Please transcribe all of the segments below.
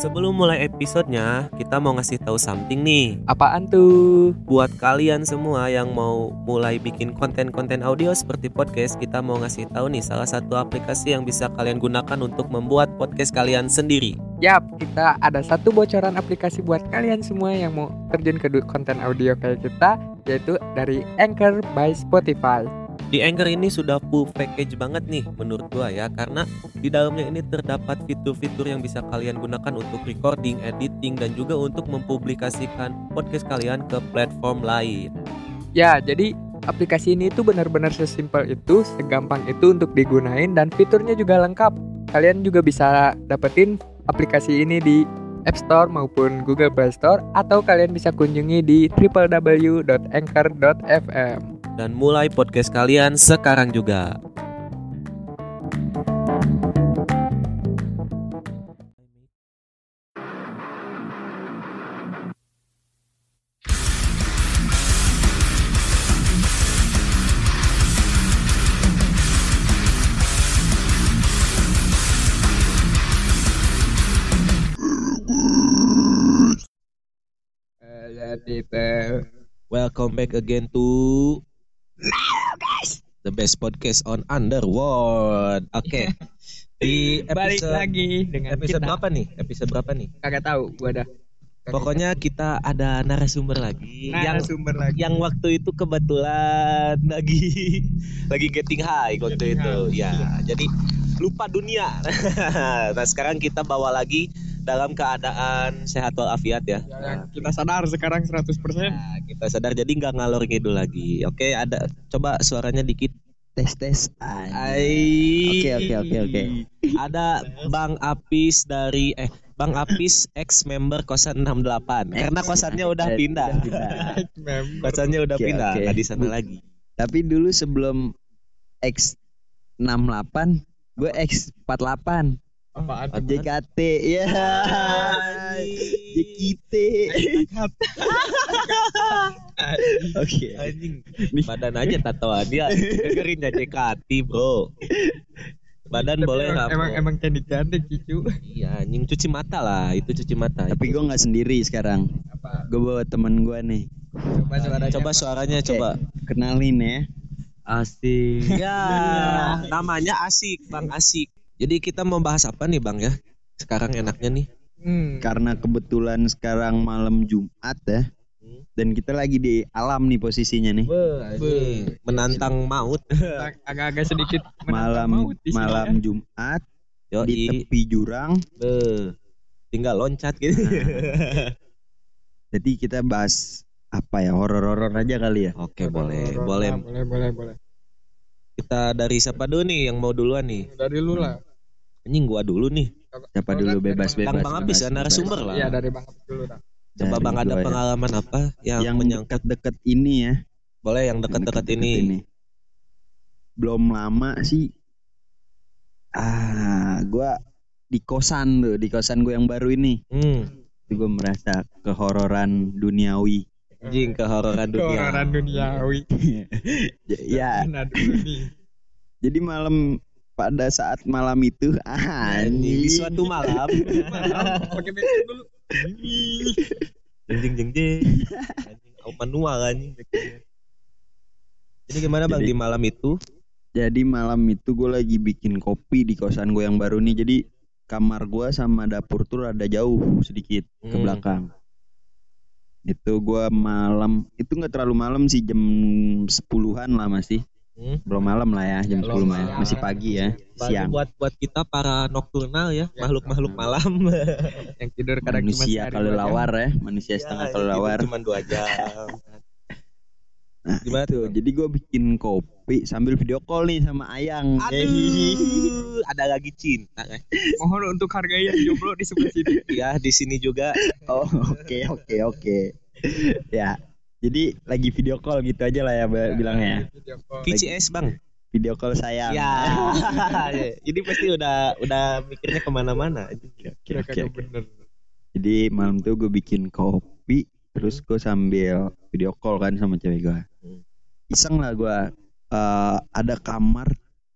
Sebelum mulai episodenya, kita mau ngasih tahu something nih. Apaan tuh? Buat kalian semua yang mau mulai bikin konten-konten audio seperti podcast, kita mau ngasih tahu nih salah satu aplikasi yang bisa kalian gunakan untuk membuat podcast kalian sendiri. Yap, kita ada satu bocoran aplikasi buat kalian semua yang mau terjun ke konten audio kayak kita, yaitu dari Anchor by Spotify. Di Anchor ini sudah full package banget nih menurut gua ya karena di dalamnya ini terdapat fitur-fitur yang bisa kalian gunakan untuk recording, editing dan juga untuk mempublikasikan podcast kalian ke platform lain. Ya, jadi aplikasi ini tuh benar-benar sesimpel itu, segampang itu untuk digunain dan fiturnya juga lengkap. Kalian juga bisa dapetin aplikasi ini di App Store maupun Google Play Store atau kalian bisa kunjungi di www.anchor.fm. Dan mulai podcast kalian sekarang juga. Welcome back again to The best podcast on Underworld. Oke. Di Balik episode lagi dengan episode kita. berapa nih? Episode berapa nih? Kagak tahu, gua ada. Pokoknya kita ada narasumber lagi yang sumber lagi. yang waktu itu kebetulan lagi lagi getting high waktu Getting itu. high, Ya, jadi lupa dunia. nah, sekarang kita bawa lagi dalam keadaan sehat walafiat ya. yang kita sadar sekarang 100%. Nah, kita sadar jadi nggak ngalor ngidul lagi. Oke, ada coba suaranya dikit. tes tes Ai. Oke, oke, oke, oke. Ada Bang Apis dari eh Bang Apis ex member kosan 68. Karena kosannya udah pindah. udah pindah. Kosannya udah Oke, pindah, nggak di sana lagi. Tapi dulu sebelum X 68 gue X 48 Apaan? JKT ya JKT Oke Anjing. Badan aja tatoan dia. Dengerin ya JKT, Bro. Badan Tapi boleh emang, emang, emang cantik-cantik cucu. Iya, anjing cuci mata lah. Itu cuci mata. Tapi gue nggak sendiri sekarang Apa? Gue bawa temen gue nih Coba suaranya. coba suaranya Oke. coba. Kenalin ya Asik Ya, namanya asik, Bang Asik. Jadi kita mau bahas apa nih, Bang ya? Sekarang enaknya nih. Hmm. Karena kebetulan sekarang malam Jumat ya Hmm. Dan kita lagi di alam nih posisinya nih Anjing, menantang maut. Ag- Agak-agak sedikit Malam maut di malam ya. Jumat Yo, di tepi jurang Beuh. tinggal loncat gitu. Jadi kita bahas apa ya horor-horor aja kali ya. Oke, boleh, Horor, boleh. lah, boleh, boleh, boleh. Kita dari siapa dulu nih yang mau duluan nih? Dari lu lah. Anjing gua dulu nih. Siapa dulu dari bebas Bang- bebas. Bang Bang Apis ya narasumber lah. Iya, dari Bang Apis dulu dah. Coba Dari Bang ada gua ya. pengalaman apa yang, yang menyangkut dekat-dekat ini ya. boleh yang dekat-dekat deket-deket ini. Belum lama sih. Ah, gua di kosan tuh, di kosan gue yang baru ini. Hmm. Itu gue merasa kehororan duniawi. Anjing kehororan dunia. Kehororan duniawi. ya, jadi malam pada saat malam itu ah, Anjing di anjing. suatu malam. Pakai background dulu. jeng jeng jeng. Anjing au manual anjing. Jadi gimana Bang Jadi- di malam itu? Jadi malam itu gue lagi bikin kopi di kosan gue yang baru nih. Jadi kamar gue sama dapur tuh ada jauh sedikit ke Hmm. belakang. Itu gue malam itu nggak terlalu malam sih jam 10-an lah masih. Hmm. Belum malam lah ya jam Belum 10 malam. malam. Masih pagi ya, Bagi siang. buat buat kita para nokturnal ya, Ya. makhluk-makhluk malam. Yang tidur kadang Manusia kalau jam. lawar ya, manusia setengah Ya, kalau lawar. Cuma dua jam. Nah, Gimana itu. tuh? Jadi gue bikin kopi sambil video call nih sama Ayang. Aduh, ada lagi cinta kan? Mohon untuk hargai yang jomblo di sebelah sini. Ya di sini juga. Oh, oke oke oke. ya. Jadi lagi video call gitu aja lah ya ba- bilangnya. Video call. KCS bang. Video call sayang. Ya. Jadi pasti udah udah mikirnya ke mana-mana. Oke, Kira oke, kagak oke. bener. Jadi malam tuh gue bikin kopi, terus gue sambil video call kan sama cewek gue. Hmm. Iseng lah gue. eh, ada kamar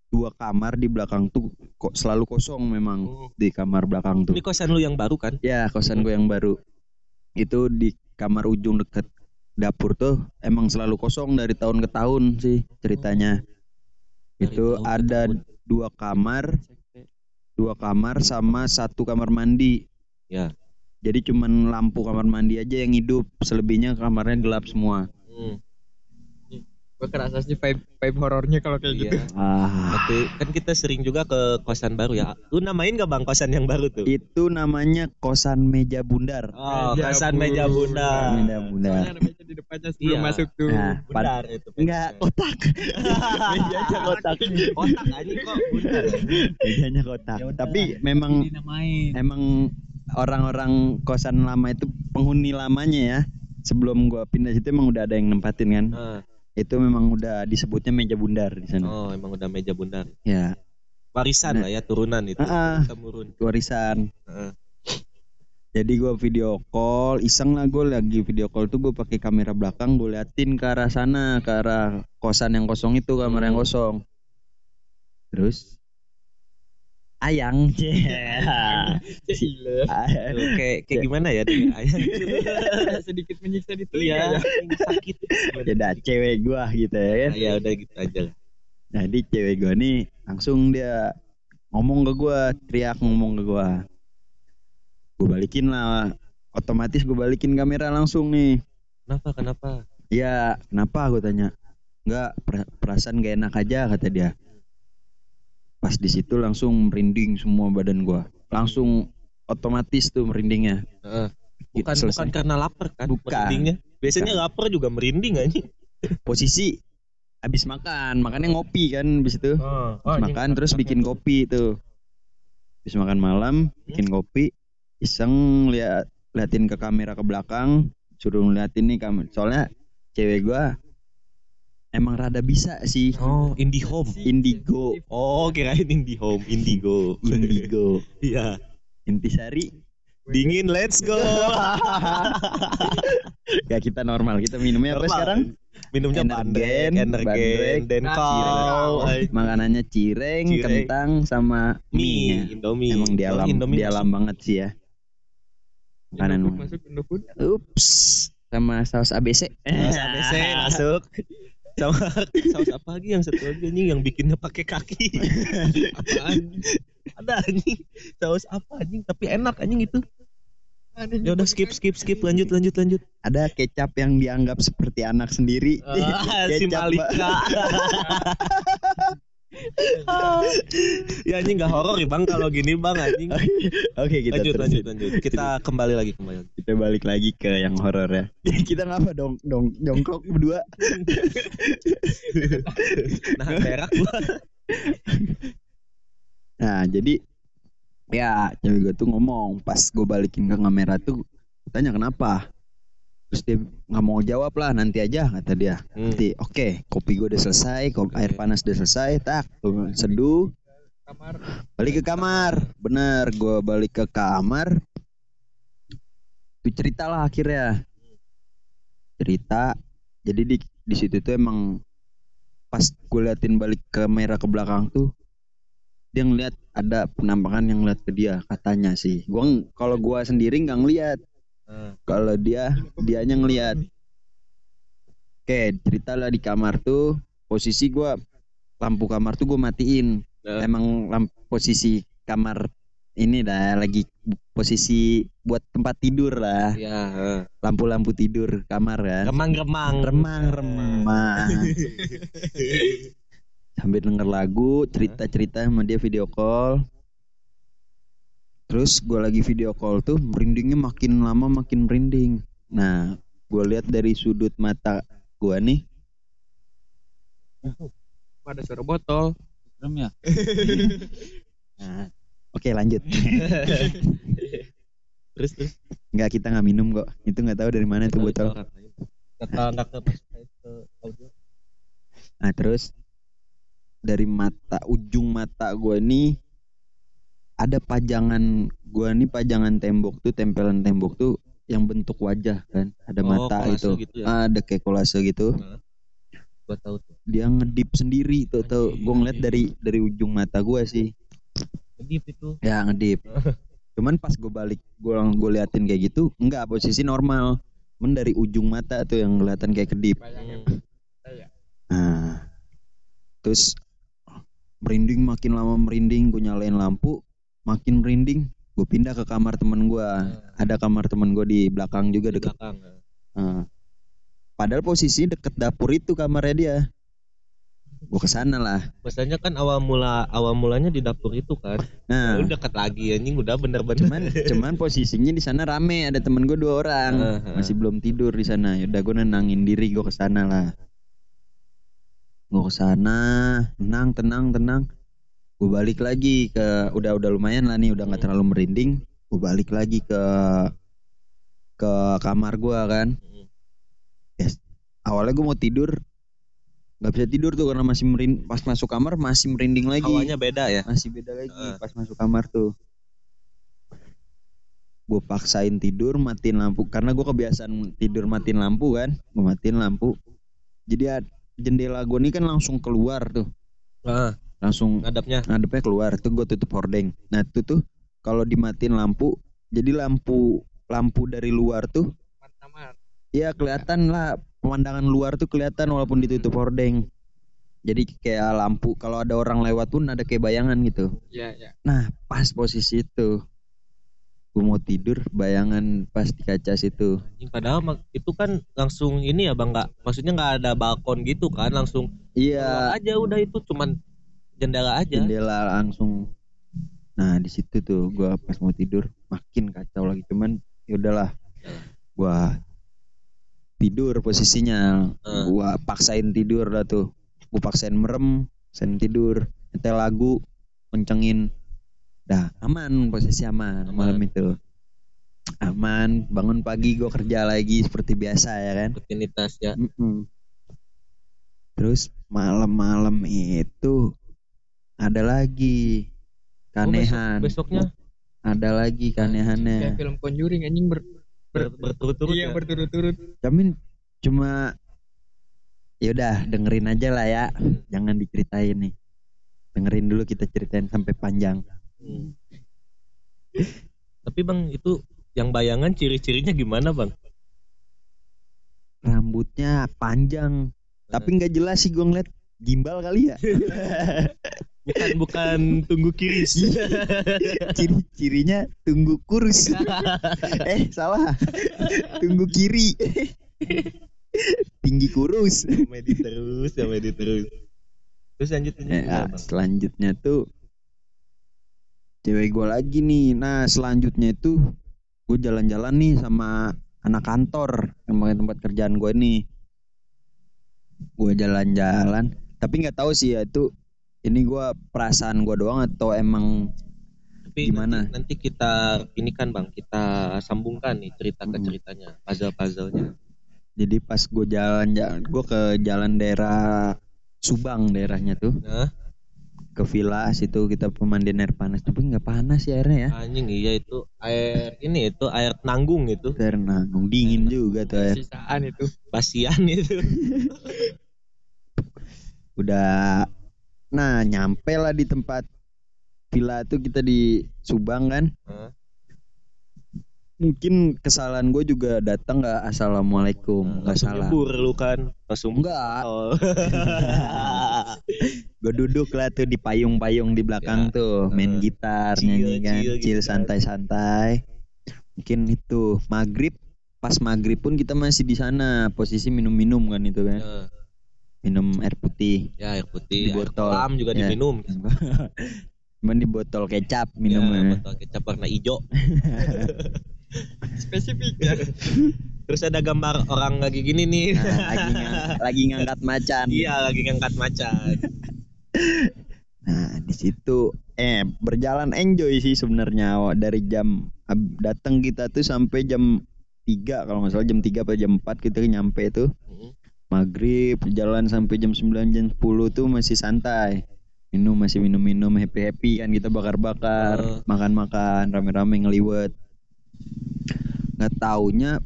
dua kamar di belakang tuh kok selalu kosong memang Oh. di kamar belakang tuh Ini kosan lu yang baru kan? ya kosan gue yang baru itu di kamar ujung deket dapur tuh emang selalu kosong dari tahun ke tahun sih ceritanya. Dari itu ada dua kamar dua kamar sama satu kamar mandi. Ya. jadi cuman lampu kamar mandi aja yang hidup selebihnya kamarnya gelap semua. Hmm, Gue kerasa sih vibe vibe horornya kalau kayak gitu. iya. ah Waktu kan kita sering juga ke kosan baru ya. Lu namain gak bang kosan yang baru tuh? itu namanya kosan meja bundar Oh, Meja kosan meja bunda. Meja bundar Soalnya ada meja di depannya sebelum Iya. masuk tuh. nah Bundar itu. enggak kotak mejanya kotak Kotak aja kok bundar. mejanya kotak tapi memang emang orang-orang kosan lama itu penghuni lamanya ya sebelum gua pindah situ emang udah ada yang nempatin kan Ah, itu memang udah disebutnya meja bundar di sana oh, emang udah meja bundar. ya Warisan lah ya turunan itu. Ah, ah. Temurun. warisan Heeh. jadi gua video call iseng lah gue lagi video call tuh gue pakai kamera belakang gue liatin ke arah sana ke arah kosan yang kosong itu kamar yang Hmm. kosong terus ayang Cile. Tuh, kayak kayak gimana ya dia ayam Sedikit menyiksa di telinga Iya, ya. sakit. jadi cewek gua gitu ya kan Ya udah gitu aja lah. Jadi cewek gua nih langsung dia ngomong ke gua, teriak ngomong ke gua. Gua balikin lah, otomatis gua balikin kamera langsung nih. Kenapa? Kenapa? Ya, kenapa gua tanya? Enggak, per- perasaan gak enak aja kata dia. Pas di situ langsung merinding semua badan gua. Langsung otomatis tuh merindingnya. Heeh. Gitu, Bukan selesai. bukan karena lapar kan Bukan. merindingnya. Biasanya lapar juga merinding anjing. Posisi habis makan, makannya ngopi kan habis itu. Oh, Habis makan terus bikin kopi tuh. Habis makan malam bikin kopi, iseng lihat liatin ke kamera ke belakang, suruh ngeliatin nih kamera. Soalnya cewek gua emang rada bisa sih. Oh, indie home. Indigo, Oh, kirain indie home, indigo. indigo. Iya. Intisari. Dingin, let's go. Ya kita normal, kita minumnya apa Normal. sekarang? Minumnya Energen, energen, bandrek, dan kau. Makanannya cireng, Cireng. kentang sama mie. Mie, Indomie. Emang di alam, Indomie di alam banget sih ya. Makanan masuk Indofood. Ups, sama saus ABC. Saus ABC masuk. Sama saus apa lagi yang satu lagi anjing yang bikinnya pakai kaki. Apaan? Ada anjing. Saus apa anjing tapi enak anjing itu. Ya udah skip skip skip lanjut lanjut lanjut. Ada kecap yang dianggap seperti anak sendiri. Ah, si Kecap, Malika. ya anjing gak horor ya bang kalau gini bang anjing. Oke, kita Lanjut terusin. lanjut lanjut. Kita kembali lagi kembali. Kita balik lagi ke yang horor ya. kita ngapa dong dong jongkok berdua? Nah berak gua. Nah, jadi ya cewek gue tuh ngomong pas gue balikin ke kamera tuh tanya kenapa terus dia nggak mau jawab lah nanti aja kata dia. Hmm. nanti oke kopi gue udah selesai kopi air panas udah selesai tak seduh Kamar. balik ke kamar. Bener gue balik ke kamar. Tuh cerita lah akhirnya. Cerita. Jadi di di situ tuh emang pas gue liatin balik kamera ke belakang tuh dia ngeliat ada penampakan yang ngeliat ke dia katanya sih. Gua ng- kalau gua sendiri nggak ngeliat Ah. kalau dia dianya ngeliat oke cerita lah di kamar tuh posisi gua lampu kamar tuh gue matiin Nah. emang lamp posisi kamar ini dah lagi posisi buat tempat tidur lah Ya. lampu-lampu tidur kamar kan Remang-remang. remang remang sambil denger lagu cerita cerita sama dia video call terus gue lagi video call tuh merindingnya makin lama makin merinding nah gue lihat dari sudut mata gue nih Ada suara botol. Serem ya? nah, oke lanjut Terus terus. nggak kita nggak minum kok itu nggak tahu dari mana tuh botol Kata nggak ke masuk ke audio. nah terus dari mata ujung mata gue nih ada pajangan gue nih pajangan tembok tuh tempelan tembok tuh yang bentuk wajah kan ada Oh, mata itu gitu ya? Ah, ada kayak kolase gitu Heeh. Gua tahu tuh. dia ngedip sendiri tuh tuh Anjing. gue ngeliat dari dari ujung mata gue sih Ngedip itu. ya ngedip cuman pas gue balik gue gue liatin kayak gitu enggak posisi normal cuman dari ujung mata tuh yang kelihatan kayak kedip. Saya. nah terus merinding makin lama merinding gue nyalain lampu makin merinding. Gue pindah ke kamar temen gue ada kamar temen gue di belakang juga Di deket. belakang. Nah, padahal posisi deket dapur itu kamarnya dia. Gue ke sana lah. Masalahnya kan awal mula awal mulanya di dapur itu kan. nah. Lu dekat lagi anjing udah bener-bener. cuman cuman posisinya di sana rame ada temen gue dua orang. Heeh, heeh. masih belum tidur di sana. Yaudah gue nenangin diri gue ke sana lah. Gue ke sana tenang tenang tenang gue balik lagi ke udah udah lumayan lah nih udah nggak Hmm. terlalu merinding. Gue balik lagi ke ke kamar gue kan. Hmm. awalnya gue mau tidur. Nggak bisa tidur tuh karena masih merin pas masuk kamar masih merinding lagi. Hawanya beda ya. masih beda lagi Heeh. pas masuk kamar tuh. Gue paksain tidur matiin lampu. Karena gue kebiasaan tidur matiin lampu kan. Gue matiin lampu. Jadi ad- jendela gue nih kan langsung keluar tuh. Ah, langsung ngadapnya. ngadepnya keluar tuh gue tutup hordeng nah itu tuh kalau dimatiin lampu jadi lampu lampu dari luar tuh Mantap. ya kelihatan lah pemandangan luar tuh kelihatan walaupun ditutup hordeng jadi kayak lampu kalau ada orang lewat pun ada kayak bayangan gitu Iya, iya. Nah, pas posisi itu gue mau tidur, bayangan pas di kaca situ. Padahal itu kan langsung ini ya bang nggak maksudnya nggak ada balkon gitu kan langsung Iya, aja udah itu cuman jendela aja. jendela langsung. Nah, di situ tuh gue pas mau tidur makin kacau lagi. Cuman ya udahlah, gue tidur posisinya. Eh. Gue paksain tidur lah tuh. Gue paksain merem, paksain tidur, nyetel lagu, kencengin. Dah aman posisi aman, Aman. malam itu. Aman, bangun pagi gue kerja lagi seperti biasa ya kan. Rutinitas ya. Mm-mm. Terus malam-malam itu ada lagi Oh, besok- keanehan. besoknya Ada lagi Kayak keanehannya. film Conjuring anjing ber, ber- berturut-turut iya ya. berturut-turut. Tapi cuma yaudah dengerin aja lah ya. Jangan diceritain nih. Dengerin dulu kita ceritain sampai panjang. Hmm. Tapi bang itu yang bayangan ciri-cirinya gimana bang? Rambutnya panjang. Tapi nggak jelas sih gue ngeliat gimbal kali ya. Bukan bukan tunggu kiri. Ciri-cirinya tunggu kurus. eh salah. tunggu kiri. Tinggi kurus. Komedi terus, komedi terus. Terus lanjut lanjut Eh, ah, selanjutnya tuh cewek gue lagi nih. Nah selanjutnya itu gue jalan-jalan nih sama anak kantor yang tempat kerjaan gue nih. Gue jalan-jalan, tapi nggak tahu sih ya itu ini gue perasaan gue doang atau emang Tapi gimana? Nanti, nanti kita ini kan bang kita sambungkan nih cerita ke Mm. ceritanya, puzzle-puzzlenya. jadi pas gue jalan-jalan gue ke jalan daerah Subang daerahnya tuh Nah, ke villa situ kita pemandian air panas tapi nggak panas sih airnya ya anjing iya itu air ini itu air nanggung itu, karena dingin juga tuh air Sisaan itu. basian itu. udah nah nyampe lah di tempat villa tuh kita di Subang kan? Hah? mungkin kesalahan gue juga datang nggak? Assalamualaikum. Nggak Langsung salah. nyebur lu kan, langsung enggak Oh. gue duduk lah tuh di payung-payung di belakang tuh. Main Heeh. gitar Chill, nyanyi kan? chill gitu chill kan. santai-santai. Mungkin itu. Maghrib pas maghrib pun kita masih di sana. Posisi minum-minum kan itu kan? Ya, minum air putih ya air putih, Di botol. kolam juga Ya. diminum. cuman di botol kecap Ya, minumnya botol kecap warna hijau. Spesifik ya. Terus ada gambar orang lagi gini nih. Nah, lagi ngang- lagi ngangkat macan Iya, lagi ngangkat macan. Nah, di situ eh berjalan enjoy sih sebenarnya dari jam datang kita tuh sampai jam 3 kalau nggak salah jam 3 atau jam 4 kita nyampe tuh Mm. Maghrib jalan sampai jam 9 jam 10 tuh masih santai. Minum masih minum-minum happy-happy kan kita bakar-bakar makan-makan rame-rame ngeliwet. Nggak taunya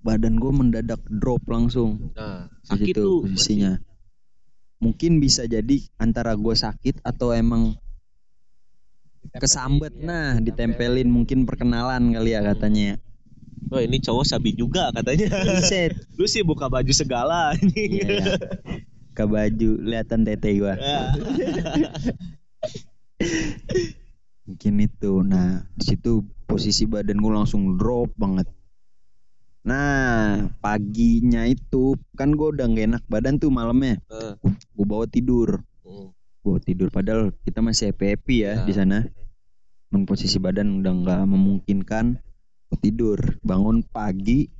badan gue mendadak drop langsung. Nah, sakit situ tuh. posisinya mungkin bisa jadi antara gue sakit atau emang kesambet nah ditempelin. Mungkin perkenalan kali ya katanya Oh ini cowok sabi juga katanya. Set. Lu sih buka baju segala anjing. Iya, ya. Ke baju kelihatan tete gua. Ya. Mungkin itu. Nah, di situ posisi badan gua langsung drop banget. Nah, paginya itu kan gua udah gak enak badan tuh malamnya. Eh, Gua bawa tidur. mm. Gua tidur padahal kita masih happy happy ya Ya. di sana. Men posisi badan udah nggak memungkinkan. Tidur, bangun pagi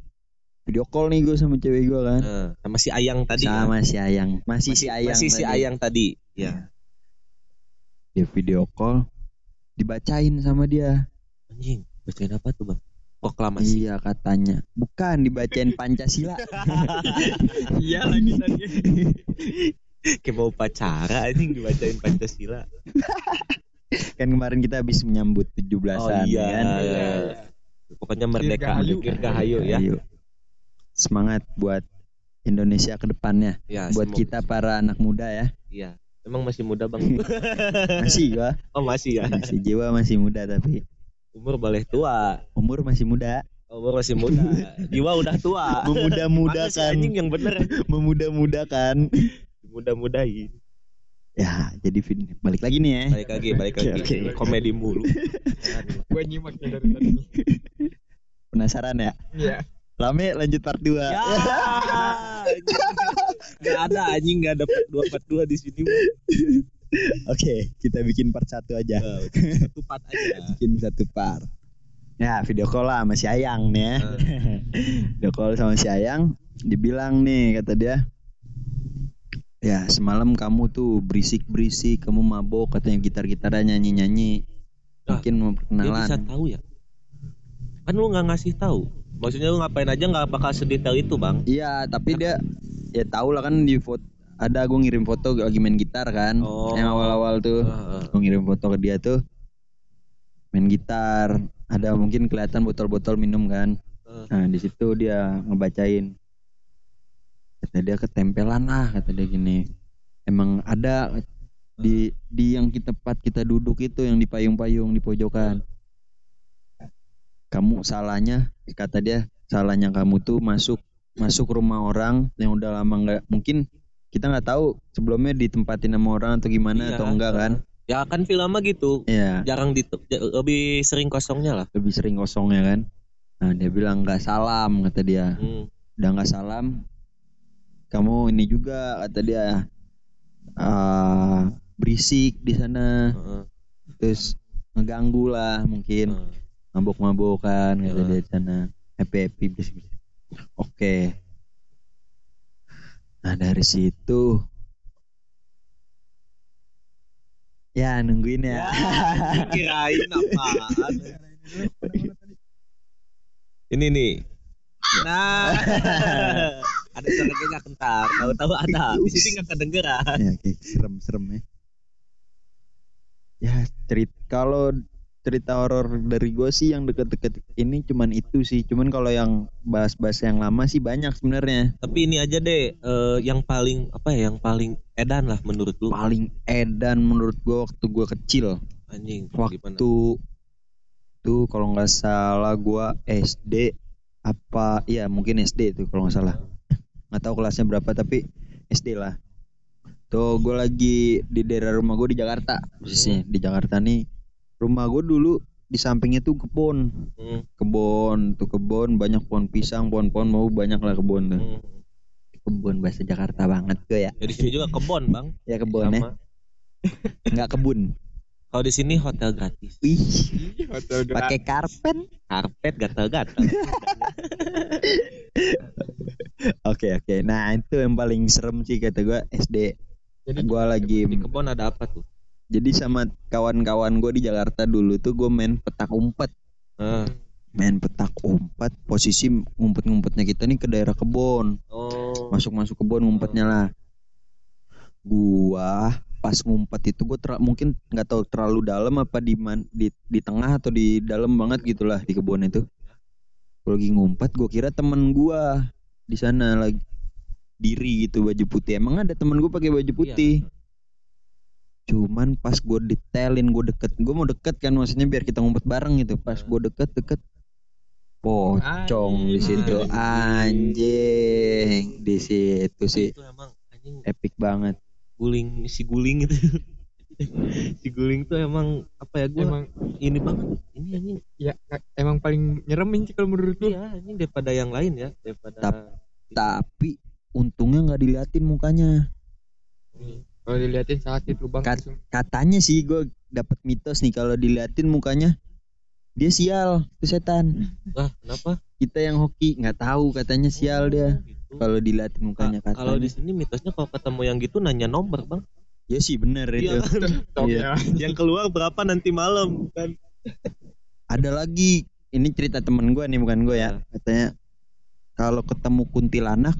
video call nih gue sama cewek gue kan. Eh, sama si Ayang tadi. sama si Ayang, masih, si Ayang. Masih si tadi. Ayang tadi. Ya. Dia video call, dibacain sama dia. Anjing, bacain apa tuh, Bang? Proklamasi. Iya katanya, bukan dibacain Pancasila. Iya lagi tadi. Kayak mau pacara anjing dibacain Pancasila. kan kemarin kita habis menyambut 17-an Oh iya. kan. iya. Pokoknya merdeka Dirgahayu. Dirgahayu ya. Ayo. Semangat buat Indonesia ke depannya. Ya, buat semoga- kita para anak muda ya. Iya. Emang masih muda, Bang? Masih gua, oh, masih ya. masih jiwa masih muda tapi Umur boleh tua. umur masih muda. Umur masih muda. Jiwa udah tua. Memuda-mudakan. Anjing yang bener. Memuda-mudakan. Mudah-mudahin. Ya, jadi Vin, balik lagi nih ya. Balik lagi, balik lagi. oke. Komedi mulu. Gue nyimaknya dari tadi. Penasaran ya? Iya. Rame lanjut part 2. Ya. Gak ada anjing, gak ada part 2 part 2 di sini. Oke, kita bikin part 1 aja. Eh, Satu part aja. Bikin satu part. Ya, video call lah sama si Ayang nih ya. video call sama si Ayang, dibilang nih kata dia. Ya, semalam kamu tuh berisik-berisik, kamu mabok, katanya gitar-gitaran nyanyi-nyanyi. Ah, Mungkin mau Dia perkenalan. bisa tahu ya? Kan lu gak ngasih tahu. Maksudnya lu ngapain aja gak bakal sedetail itu, Bang. Iya, tapi dia ya tahu lah kan di foto ada gue ngirim foto lagi main gitar kan. Oh. Yang awal-awal tuh. Heeh. gue ngirim foto ke dia tuh main gitar ada mungkin kelihatan botol-botol minum kan nah di situ dia ngebacain kata dia ketempelan lah kata dia gini emang ada di di yang kita tempat kita duduk itu yang di payung-payung di pojokan kamu salahnya kata dia salahnya kamu tuh masuk masuk rumah orang yang udah lama nggak mungkin kita nggak tahu sebelumnya ditempatin sama orang atau gimana Iya. atau enggak kan Ya kan film mah gitu. Iya Jarang di lebih sering kosongnya lah. lebih sering kosongnya kan nah dia bilang nggak salam kata dia Hmm. udah nggak salam kamu ini juga kata dia ah, berisik di sana Heeh. terus ngeganggu lah mungkin Heeh. mabok-mabokan kata Heeh. dia di sana happy happy berisik oke nah dari situ ya nungguin ya Kirain apaan? Ini nih. Nah, ada nggak kentar. Tahu-tahu ada. Di sini nggak kedengeran. ya kayak serem-serem ya ya cerita kalau cerita horor dari gue sih yang deket-deket ini cuman itu sih cuman kalau yang bahas-bahas yang lama sih banyak sebenarnya Tapi ini aja deh, eh, yang paling apa ya? Yang paling edan lah menurut lu. paling edan menurut gue waktu gue kecil Anjing. waktu Gimana? tuh kalau nggak salah gue SD apa iya mungkin SD tuh kalau nggak salah nggak tahu kelasnya berapa tapi SD lah. Tuh gue lagi di daerah rumah gue di Jakarta. Posisinya di Jakarta nih. Rumah gue dulu di sampingnya tuh kebun. Hmm, kebun tuh kebun. Banyak pohon pisang pohon-pohon mau banyak lah kebun tuh. Hmm. kebun bahasa Jakarta banget tuh ya. Ya, di sini juga kebon bang. ya kebun ya. Nggak kebun. Kalau di sini hotel gratis. wih Hotel pakai karpet. Karpet gatal-gatal. Oke oke. Nah itu yang paling serem sih kata gue SD. Jadi Gua lagi di kebon ada apa tuh? jadi sama kawan-kawan gue di Jakarta dulu tuh gue main petak umpet. Ah. Main petak umpet. Posisi ngumpet-ngumpetnya kita nih ke daerah kebun. Oh. Masuk-masuk kebun ngumpetnya lah. Gua pas ngumpet itu gue mungkin nggak tahu terlalu dalam apa di man- di di tengah atau di dalam banget gitulah di kebun itu. Gua lagi ngumpet gue kira temen gua di sana lagi diri gitu baju putih. Emang ada temen gue pakai baju putih. Cuman pas gue detailin gue deket, gue mau deket kan maksudnya biar kita ngumpet bareng gitu. Pas gue deket deket, pocong di situ. Anjing di situ sih. itu emang anjing. Epic banget. guling si guling itu. Si guling tuh emang apa ya gue emang ini banget. Ini anjing. Ya emang paling nyeremin sih kalau menurut gue iya anjing daripada yang lain ya daripada Tap- Tapi untungnya nggak diliatin mukanya. kalau diliatin sakit lubang Kat- langsung. Katanya sih gue dapet mitos nih kalau diliatin mukanya dia sial itu setan. ah kenapa Kita yang hoki nggak tahu katanya sial dia. Oh, gitu. Kalau diliatin mukanya Ka- kalau di katanya. sini mitosnya kalau ketemu yang gitu nanya nomor bang Ya sih bener itu. Iya kan? Iya. yang keluar berapa nanti malam kan Ada lagi ini cerita temen gue nih bukan gue ya. Katanya kalau ketemu kuntilanak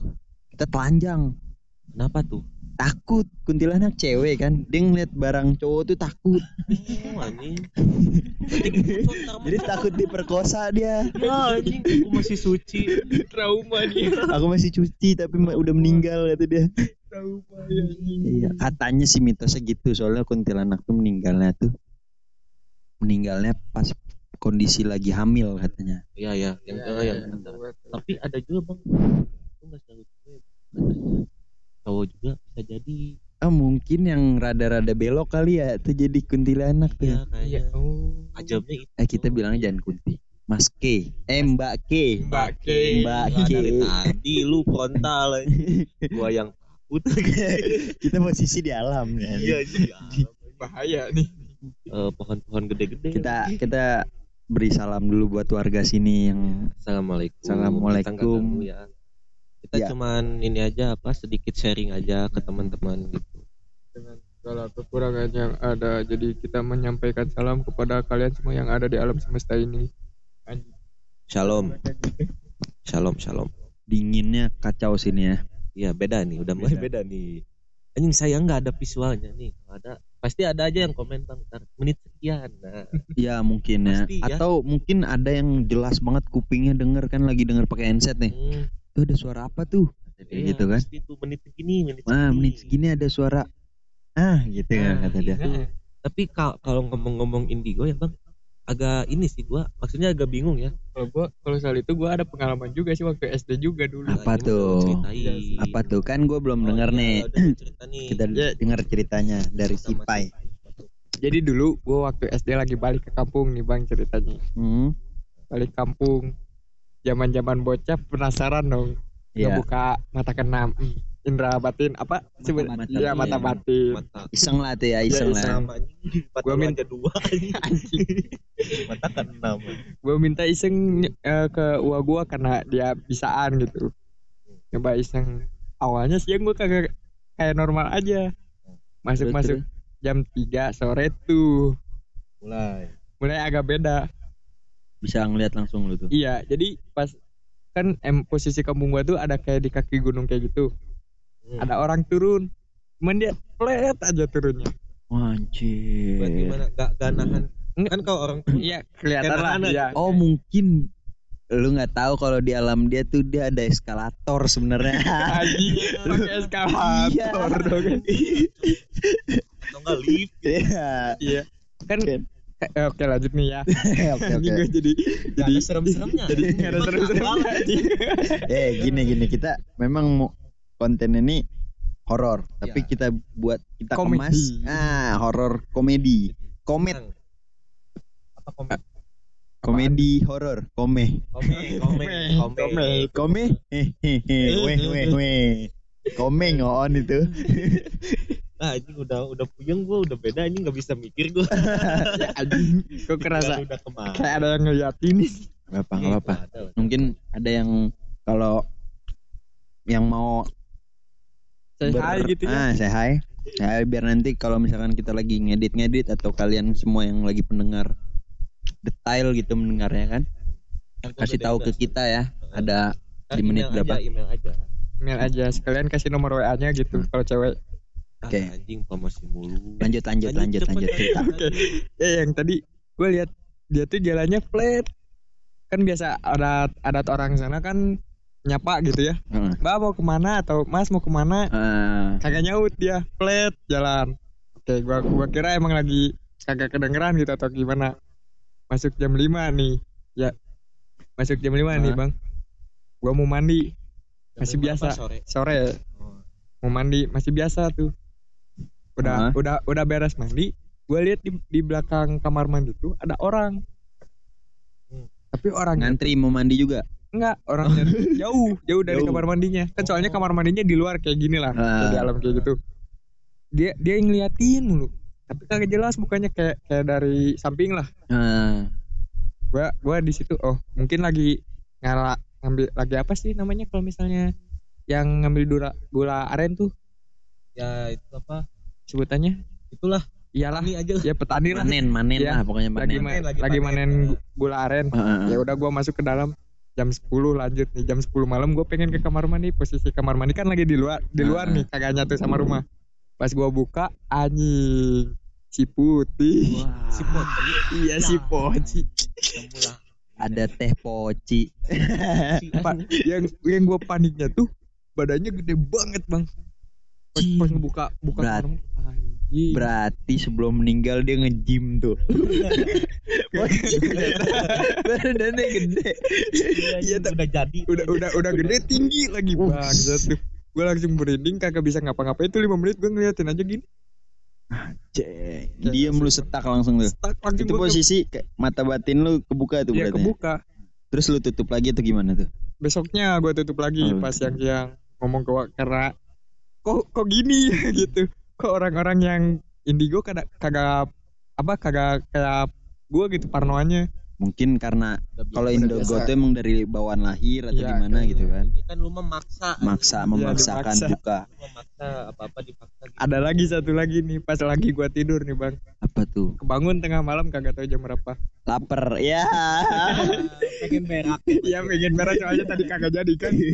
kita telanjang. kenapa tuh Takut kuntilanak cewek kan. Dia ngeliat barang cowok tuh takut. oh Jadi takut diperkosa dia. ya anjing aku masih suci trauma dia Aku masih cuci tapi udah meninggal kata dia. trauma ya Iya, katanya sih mitosnya gitu soalnya kuntilanak tuh meninggalnya tuh meninggalnya pas kondisi lagi hamil katanya. iya iya yang Ya, ya, yang ya. tapi ada juga bang itu nggak selalu cewek katanya cowok juga bisa jadi Ah mungkin yang rada-rada belok kali ya tuh jadi kuntilanak tuh. iya iya kayaknya oh ajabnya itu Eh kita bilangnya jangan kunti. Mas K. Eh Mbak K. Mbak K. Mbak K. dari tadi lu frontal anjing. gua yang takut kita posisi di alam ya. iya iya bahaya nih Eh, pohon-pohon gede-gede Kita kita beri salam dulu buat warga sini yang Assalamualaikum. Assalamualaikum. Kita ya. Kita Ya. cuman ini aja apa sedikit sharing aja ke teman-teman gitu. dengan segala kekurangan yang ada jadi kita menyampaikan salam kepada kalian semua yang ada di alam semesta ini. Shalom. Shalom, shalom. dinginnya kacau sini ya. Iya, beda nih, udah mulai beda nih. Anjing saya nggak ada visualnya nih. Kalau Ada pasti ada aja yang komen bang ntar menit sekian. Nah, Ya mungkin ya. Pasti ya. Atau mungkin ada yang jelas banget kupingnya denger kan lagi denger pakai headset nih. hmm, Tuh ada suara apa tuh? Kayak iya, gitu kan. Pasti tuh menit segini, menit segini. menit segini ada suara ah gitu kan Nah, kata dia. gitu. Tapi kal- kalau ngomong-ngomong indigo ya bang, agak ini sih gua, maksudnya agak bingung ya. kalau gua kalau soal itu gua ada pengalaman juga sih waktu SD juga dulu Apa mau tuh? ceritain. Apa tuh kan gue belum Oh, denger iya, nih. cerita nih. Kita Ya. denger ceritanya dari si Sama Pai. jadi dulu gua waktu SD lagi balik ke kampung nih bang ceritanya Hmm. balik kampung zaman zaman bocah penasaran dong Iya. ngebuka mata keenam indra batin apa? Sebut mata iya batin. mata batin. Mata. Iseng lah tuh ya, iseng lah. sama anjing. Mata Gua lu min- aja dua Mata kan enam. gue minta iseng eh, ke uang gue karena dia bisaan gitu. Coba iseng. Awalnya sih gue kagak kayak normal aja. Masuk masuk jam 3 sore tuh. Mulai. mulai agak beda. Bisa ngeliat langsung lu tuh. iya jadi pas kan em posisi kampung gua tuh ada kayak di kaki gunung kayak gitu Hmm. ada orang turun cuman dia flat aja turunnya Anjir. mana gak, gak nahan Enggak. Kan kalau orang turun iya kelihatan lah iya Oh mungkin lu nggak tahu kalau di alam dia tuh dia ada eskalator sebenarnya. Pakai eskalator Iya. dong atau enggak lift Iya. Iya. Kan Oke. eh, oke lanjut nih ya. Oke oke. gue jadi jadi serem-seremnya jadi nggak ada serem-seremnya. Eh gini gini kita memang mau konten ini horor, tapi Iya. kita buat kita Komedi. kemas ah horor komedi. Komet apa komen komedi horor, kome. komen komen komen Kome hehehe weh weh weh. Kome ngoon itu. nah ini udah udah puyeng gua udah beda ini nggak bisa mikir gua Ya, anjing. Kok kerasa udah ke mana kayak ada yang ngeliatin nih. Gak apa nggak apa. Ada lah. Mungkin ada yang kalau yang mau Say hi gitu ya. Ah, say hi. Ya, biar nanti kalau misalkan kita lagi ngedit-ngedit atau kalian semua yang lagi pendengar detail gitu mendengarnya kan, kasih tahu ke kita ya. Ada di menit email berapa? aja, email aja Email aja sekalian kasih nomor WA-nya gitu kalau cewek. Ah, Oke. anjing promosi mulu lanjut lanjut lanjut cepet. lanjut cerita. Oke. Ya yang tadi gue lihat dia tuh jalannya flat. Kan biasa adat adat orang sana kan nyapa gitu ya. Heeh. mbak mau ke mana atau mas mau ke mana? Ah, kagak nyaut dia. Flat jalan. Oke gua gua kira emang lagi kagak kedengeran gitu atau gimana. Masuk jam 5 nih. Ya masuk jam 5 nih Hah? bang. Gua mau mandi. Masih Jam lima biasa. apa Sore. sore. Mau mandi. Masih biasa tuh. Udah Hah? udah udah beres mandi. Gua lihat di di belakang kamar mandi tuh ada orang. Hmm. tapi orangnya ngantri mau mandi juga. Enggak orangnya jauh jauh dari Jauh. kamar mandinya. Kan soalnya kamar mandinya di luar kayak gini lah kayak di alam kayak gitu. Dia dia yang ngeliatin mulu. Tapi kagak jelas bukannya kayak kayak dari samping lah. Ah, gua gua di situ oh mungkin lagi ngala ngambil lagi apa sih namanya kalau misalnya yang ngambil dura, gula aren tuh? Ya itu apa? sebutannya? Itulah. iyalah. Ini aja lah. ya petani lah. Manen manen Iya. lah pokoknya lagi manen. ma- Panen, lagi lagi manen gu- gula aren. Ah, ah, ya udah gua masuk ke dalam jam 10 lanjut nih jam 10 malam gue pengen ke kamar mandi. Posisi kamar mandi kan lagi di luar di luar nih kagak nyatu sama rumah. Pas gua buka anjing si putih. Wah, Si Poci. iya si poci Ketemu lah. ada teh poci. Pa- yang yang gue paniknya tuh badannya gede banget bang. Pas, pas ngebuka buka Berat. kamar mandi, anjing Berarti sebelum meninggal dia nge-gym tuh. Badannya gede. Iya, udah jadi. udah udah udah gede tinggi lagi bang tuh gue langsung merinding kagak bisa ngapa-ngapain itu lima menit gue ngeliatin aja gini Cek, dia lu setak langsung tuh. stuck langsung Itu posisi kayak mata batin lu kebuka tuh Iya berarti. kebuka Terus lu tutup lagi atau gimana tuh? besoknya gue tutup lagi Oh. pas yang yang ngomong ke karena kok kok gini gitu kok orang-orang yang indigo kagak kagak apa kagak kayak gue gitu parnoanya Mungkin karena kalau Indogo biasa. tuh emang dari bawaan lahir atau Iya, gimana kayak gitu kan. Ini kan lu memaksa. Maksa Iya, memaksakan dimaksa. buka. Memaksa apa-apa dipaksa gitu. ada lagi satu lagi nih pas lagi gue tidur nih bang Apa tuh? kebangun tengah malam kagak tahu jam berapa Laper. Ya. pengen berak. Iya pengen merah soalnya tadi kagak jadi kan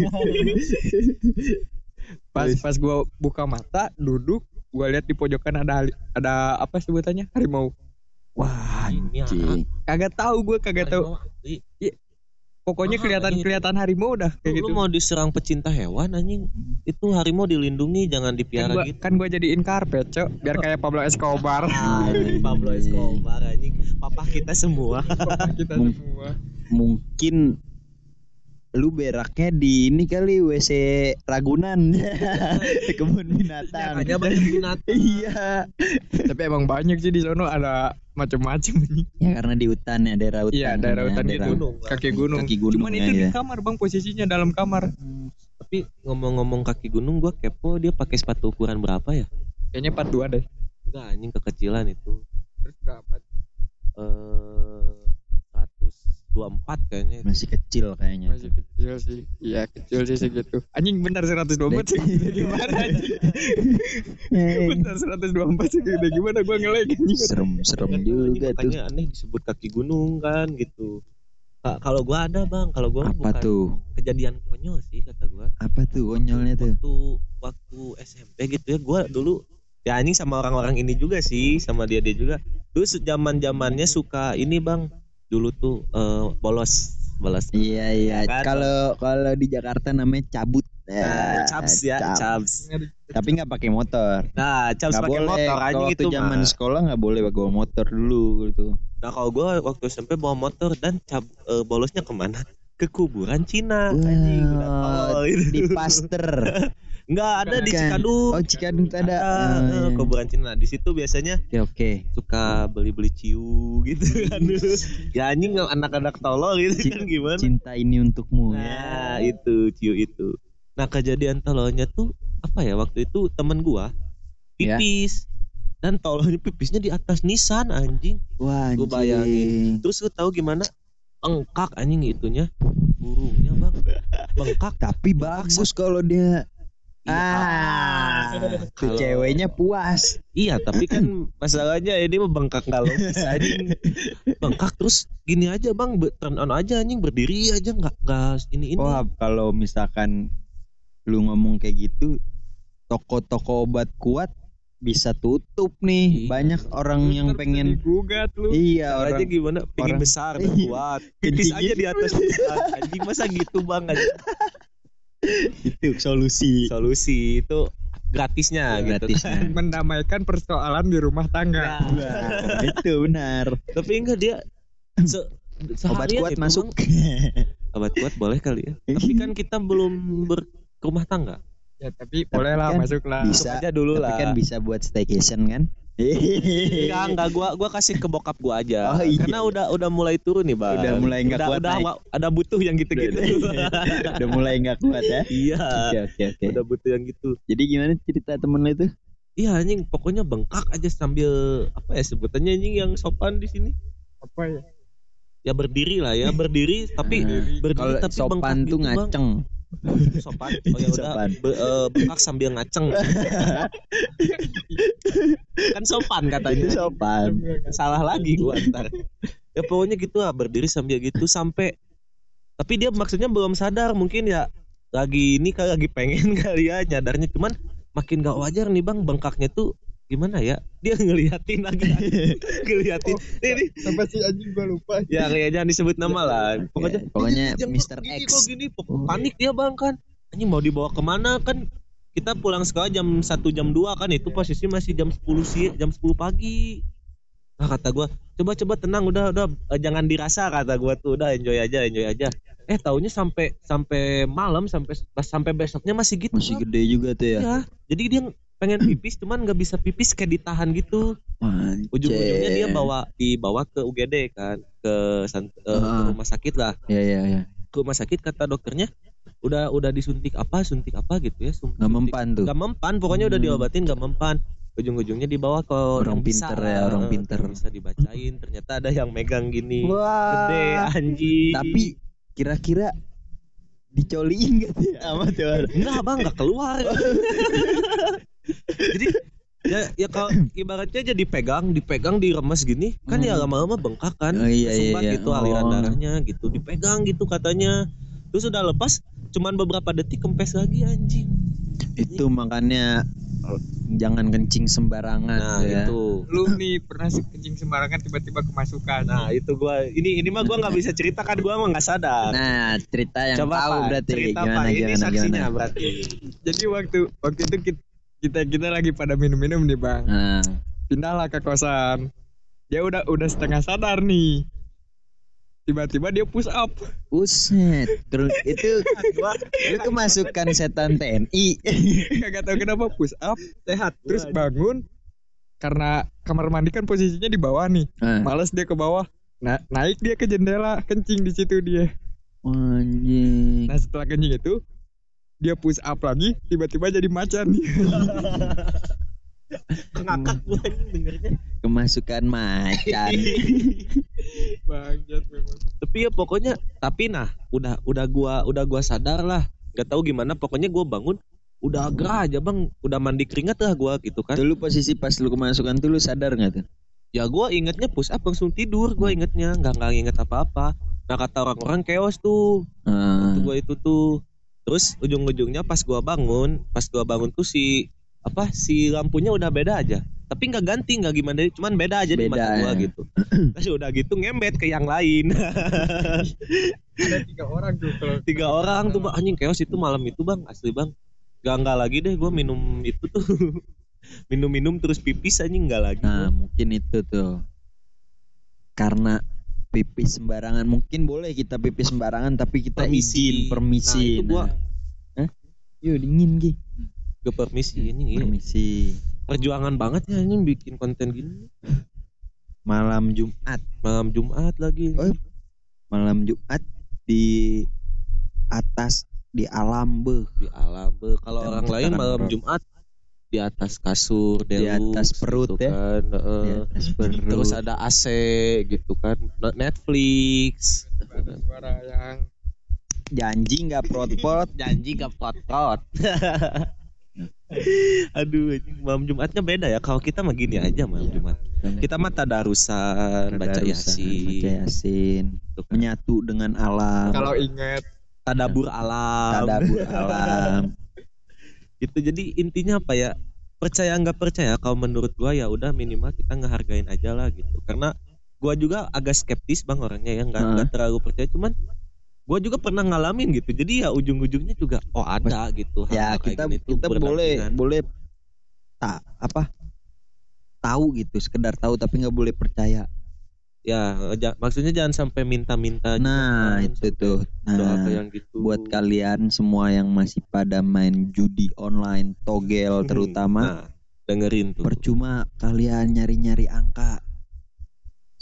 pas pas gue buka mata duduk gue lihat di pojokan ada ada apa sebutannya? Harimau. Wah, Ini anjing. kagak tahu gue kagak tahu. Pokoknya Ah, kelihatan anjing. kelihatan harimau udah kayak Lu, gitu. lu mau diserang pecinta hewan anjing? Itu harimau dilindungi jangan kan dipiara gua, gitu. kan gua jadiin karpet cok. Biar kayak Pablo Escobar. Anjing. Pablo Escobar anjing. Papa kita semua. Kita Mung- semua. Mungkin lu beraknya di ini kali WC Ragunan. Kebun binatang. banyak binatang Iya. tapi emang banyak sih di sono ada macam-macam Ya karena di hutan ya daerah hutan. iya daerah ya, hutan daerah gitu gunung, kaki gunung Kaki gunung cuman ya, itu di ya. kamar bang posisinya dalam kamar tapi ngomong-ngomong kaki gunung gua kepo dia pakai sepatu ukuran berapa ya kayaknya 42 deh enggak anjing kekecilan itu terus berapa eh 124 kayaknya Masih kecil kayaknya. masih kecil sih. Iya kecil sih segitu. Anjing bentar 124 sih. Gimana anjing? Bentar 124 sih gede. Gimana gua ngelag anjing? Serem serem juga anjing tuh. katanya aneh disebut kaki gunung kan gitu. Ka- kalau gua ada bang. Kalau gua Apa bukan tuh? kejadian konyol sih kata gua. Apa tuh konyolnya tuh? waktu waktu SMP gitu ya gua dulu ya anjing sama orang-orang ini juga sih sama dia dia juga. Dulu zaman zamannya suka ini bang dulu tuh eh, bolos bolos Iya iya. Kalau kalau di Jakarta namanya cabut. Nah, cabs ya cap. cabs Tapi nggak pakai motor. nah cabs Nggak pakai motor Kalau anjing waktu itu zaman mah sekolah nggak boleh bawa motor dulu gitu. nah kalau gua waktu SMP bawa motor dan cab eh, bolosnya ke mana ke kuburan Cina Wah, itu. di Paster. Nggak ada di Bukan. Cikadut. Oh Cikadut ada. Ada, eh, iya. kuburan Cina. Di situ biasanya Oke oke. suka beli-beli ciu gitu kan. ya anjing anak-anak tolol gitu Ci- kan gimana. Cinta ini untukmu. Nah, itu ciu itu. Nah, kejadian tololnya tuh apa ya waktu itu temen gua Ya. pipis. Dan tololnya pipisnya di atas Nissan anjing. Wah Gua bayangin. anjing. Terus lu tahu gimana? Bengkak anjing itunya. Burungnya, Bang. Bengkak. Tapi bagus kalau dia Iya. ah tuh Kalau- ceweknya puas. Iya tapi kan masalahnya ini mah bengkak nggak logis anjing bengkak terus gini aja bang turn on aja anjing berdiri aja nggak nggak ini ini Wah kalau misalkan lu ngomong kayak gitu, toko-toko obat kuat bisa tutup nih. Iya. Banyak orang yang pengen gugat lu iya caranya orang gimana pengen orang- besar dan Iya. kuat Kencingin. aja di atas anjing masa gitu bang anjing Itu solusi. solusi itu gratisnya gitu Gratisnya. kan. Mendamaikan persoalan di rumah tangga. Wah, itu benar. Tapi enggak dia se Obat kuat itu, masuk. Obat kuat boleh kali ya. Tapi kan kita belum berumah tangga. Ya tapi boleh lah kan masuk lah. bisa. aja dulu Tapi lah. kan bisa buat staycation kan? Enggak, enggak gua gua kasih ke bokap gua aja. Oh, iya. Karena udah udah mulai turun nih, Bang. Udah mulai nggak Udah- kuat udah naik. ada butuh yang gitu-gitu. Udah mulai nggak kuat ya. iya. Oke oke oke. Udah butuh yang gitu. Jadi gimana cerita temen lu itu? Iya anjing pokoknya bengkak aja sambil apa ya sebutannya anjing yang sopan di sini. Apa ya? Ya berdiri lah ya, berdiri tapi Nah, berdiri Kalau tapi sopan bengkak tuh gitu, Bang. Sopan. Oh ya udah be- eh, bengkak sambil ngaceng. kan sopan Itu katanya. sopan. Salah lagi gua ntar. Ya pokoknya gitu lah berdiri sambil gitu sampai tapi dia maksudnya belum sadar mungkin ya lagi ini kali lagi pengen kali ya nyadarnya cuman makin gak wajar nih bang bengkaknya tuh gimana ya? Dia ngeliatin lagi ngeliatin. Oh, ini Sampai si anjing gua lupa. ya kayak jangan disebut nama lah. Pokoknya Ya, pokoknya "Jangan Mr. gini X. kok gini Pok- panik dia bang kan? Ini mau dibawa ke mana kan? Kita pulang sekolah jam 1 jam 2 kan? Itu posisi masih jam 10 sih jam 10 pagi. Nah kata gua coba coba tenang udah udah. Eh, jangan dirasa kata gua tuh. Udah enjoy aja enjoy aja. Eh taunya sampai sampai malam sampai sampai besoknya masih gitu Masih Bang. gede juga tuh ya. ya jadi dia pengen pipis cuman nggak bisa pipis kayak ditahan gitu ujung-ujungnya dia bawa dibawa ke UGD kan ke, eh, ke Ah. rumah sakit lah Ya ya ya. ke rumah sakit kata dokternya udah udah disuntik apa suntik apa gitu ya suntik- mempan tuh. nggak mempan pokoknya udah Hmm. diobatin nggak mempan ujung-ujungnya dibawa ke Orang yang bisa pinter lah. ya, orang pinter. bisa dibacain ternyata ada yang megang gini Wah. gede anjing Tapi kira-kira dicoliin gak ya sama orang? enggak bang nggak keluar jadi ya ya kalau ibaratnya aja dipegang dipegang diremes gini kan ya Hmm. lama-lama bengkak kan Oh, iya, iya, iya. gitu aliran Oh. darahnya gitu dipegang gitu katanya terus udah lepas cuman beberapa detik kempes lagi anjing Itu makanya eh, jangan kencing sembarangan nah ya. itu Lu nih pernah kencing sembarangan tiba-tiba kemasukan. nah itu gua ini ini mah gua nggak bisa cerita kan gua mah nggak sadar Nah, cerita yang coba tahu Pak, berarti cerita gimana Pak. ini gimana saksinya gimana. berarti Jadi waktu waktu itu kita kita, kita lagi pada minum-minum nih bang. Nah, Pindahlah ke kosan. Dia udah udah setengah sadar nih. Tiba-tiba dia push up. Buset, terus itu itu kemasukan setan TNI. Gak tahu kenapa push up sehat terus bangun karena kamar mandi kan posisinya di bawah nih. Nah, Males dia ke bawah. Nah, naik dia ke jendela, kencing di situ dia. anjing. Nah, setelah kencing itu dia push up lagi, tiba-tiba jadi macan. ngakak gua anjing dengernya. Kemasukan macan. Bangsat memang. tapi ya pokoknya tapi nah udah udah gua udah gua sadar lah. Nggak tahu gimana pokoknya gua bangun udah gerah aja bang. Udah mandi keringat lah gua gitu kan. Tuh lu posisi pas lu kemasukan tuh lu sadar gak tuh? ya gua ingetnya push up langsung tidur gua ingetnya nggak nggak inget apa apa nah kata orang-orang chaos tuh. Waktu gua itu tuh terus ujung-ujungnya pas gua bangun pas gua bangun tuh si apa si lampunya udah beda aja. Tapi nggak ganti nggak gimana cuman beda aja di Beda, mata gua ya. gitu. Terus udah gitu ngembet ke yang lain. Ada tiga orang tuh kalau tiga orang tuh bang. Anjing chaos itu malam itu bang. Asli bang. Gak nggak lagi deh gue minum itu tuh. Minum-minum terus pipis anjing nggak lagi Nah, mungkin itu tuh. Karena pipis sembarangan mungkin boleh kita pipis sembarangan tapi kita izin permisi. nah itu gua Nah. Yuk dingin Gi. gue permisi ini Permisi. perjuangan banget ya anjing bikin konten gini Malam Jumat, malam Jumat lagi Oh, malam Jumat di atas di alam beuh. di alam Be, kalau orang lain malam. Jumat di atas kasur Di atas perut gitu ya. kan. Di atas perut. terus ada AC gitu kan Netflix ada suara yang janji nggak prot-prot. janji gak pot-pot aduh anjing, malam Jumatnya beda ya kalau kita mah gini aja malam Jumat kita mah tadarusan baca Tadarusan, yasin Baca Yasin. gitu kan. Menyatu dengan alam. kalau inget tadabur alam Tadabur alam. Gitu. Jadi intinya apa ya? Percaya nggak percaya kalau menurut gua ya udah minimal kita ngehargain aja lah gitu. Karena gua juga agak skeptis bang orangnya ya nggak nggak terlalu percaya. Cuman gue juga pernah ngalamin gitu. Jadi ya ujung-ujungnya juga oh ada gitu ya kita kita boleh boleh tak apa tahu gitu sekedar tahu tapi nggak boleh percaya ya maksudnya jangan sampai minta-minta juga nah kan, itu tuh. nah yang gitu. buat kalian semua yang masih pada main judi online togel terutama nah, dengerin tuh. percuma kalian nyari-nyari angka.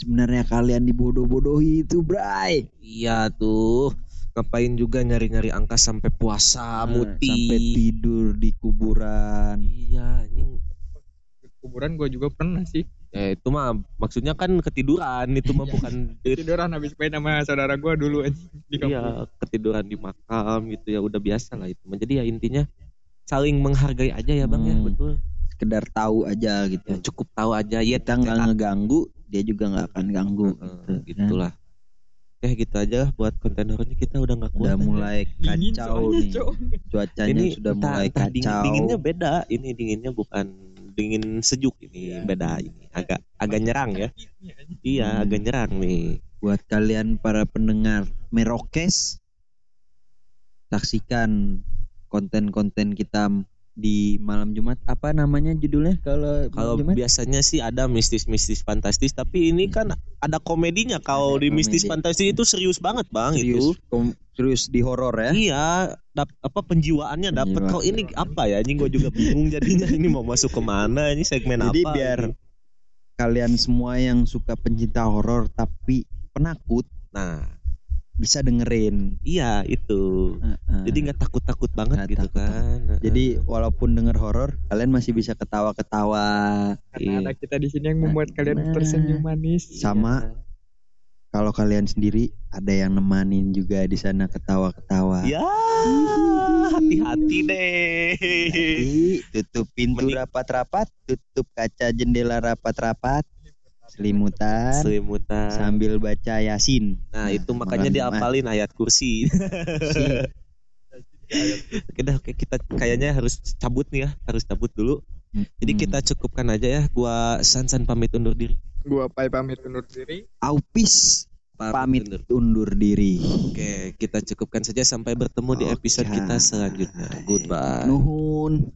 Sebenarnya kalian dibodoh-bodohi itu bray. Iya tuh. Ngapain juga nyari-nyari angka sampai puasa muti. Nah, sampai tidur di kuburan. Iya anjing. Kuburan gue juga pernah sih ya itu mah maksudnya kan ketiduran itu mah bukan tiduran habis main sama saudara gue dulu aja di kampung Iya, ketiduran di makam gitu ya udah biasa lah itu. Jadi ya intinya saling menghargai aja ya bang ya Hmm. betul. sekedar tahu aja gitu Ya, cukup tahu aja ya kita nggak ngeganggu dia juga nggak akan ganggu Heeh, gitu. gitulah. Eh gitu aja lah buat konten horornya kita udah nggak kuat. udah aja. mulai dingin kacau nih cuacanya Ini sudah entah- mulai entah dingin- kacau dinginnya beda. Ini dinginnya bukan dingin sejuk ini beda ini. Agak agak nyerang ya. Iya Hmm. agak nyerang nih. buat kalian para pendengar Merokes saksikan konten-konten kita di malam Jumat apa namanya judulnya kalau Kalau biasanya sih ada mistis-mistis fantastis, tapi ini kan ada komedinya. Kalau di mistis komedi. fantastis itu serius banget bang serius itu. kom- serius di horor ya Iya, dap- apa penjiwaannya dapat. Kalau ini apa ya? Ini gue juga bingung jadinya. Ini mau masuk ke mana? Ini segmen jadi apa? biar ini? kalian semua yang suka pencinta horor tapi penakut Nah, bisa dengerin iya itu. Heeh. Jadi nggak takut-takut banget Nggak gitu takut. kan? Jadi walaupun denger horor, kalian masih bisa ketawa-ketawa karena Iya. ada kita di sini yang membuat kalian Nah. tersenyum manis sama kalau kalian sendiri ada yang nemanin juga di sana ketawa-ketawa. Ya, hati-hati deh. Jadi, tutup pintu rapat-rapat, tutup kaca jendela rapat-rapat, selimutan Selimutan. sambil baca Yasin. Nah, itu makanya diapalin ayat kursi. Oke dah, oke kita kayaknya harus cabut nih ya, harus cabut dulu. Jadi kita cukupkan aja ya. Gua Sansan pamit undur diri. gua pai pamit undur diri Aupis pamit undur. undur diri. Oke, kita cukupkan saja sampai bertemu di episode kita selanjutnya. Goodbye. Nuhun.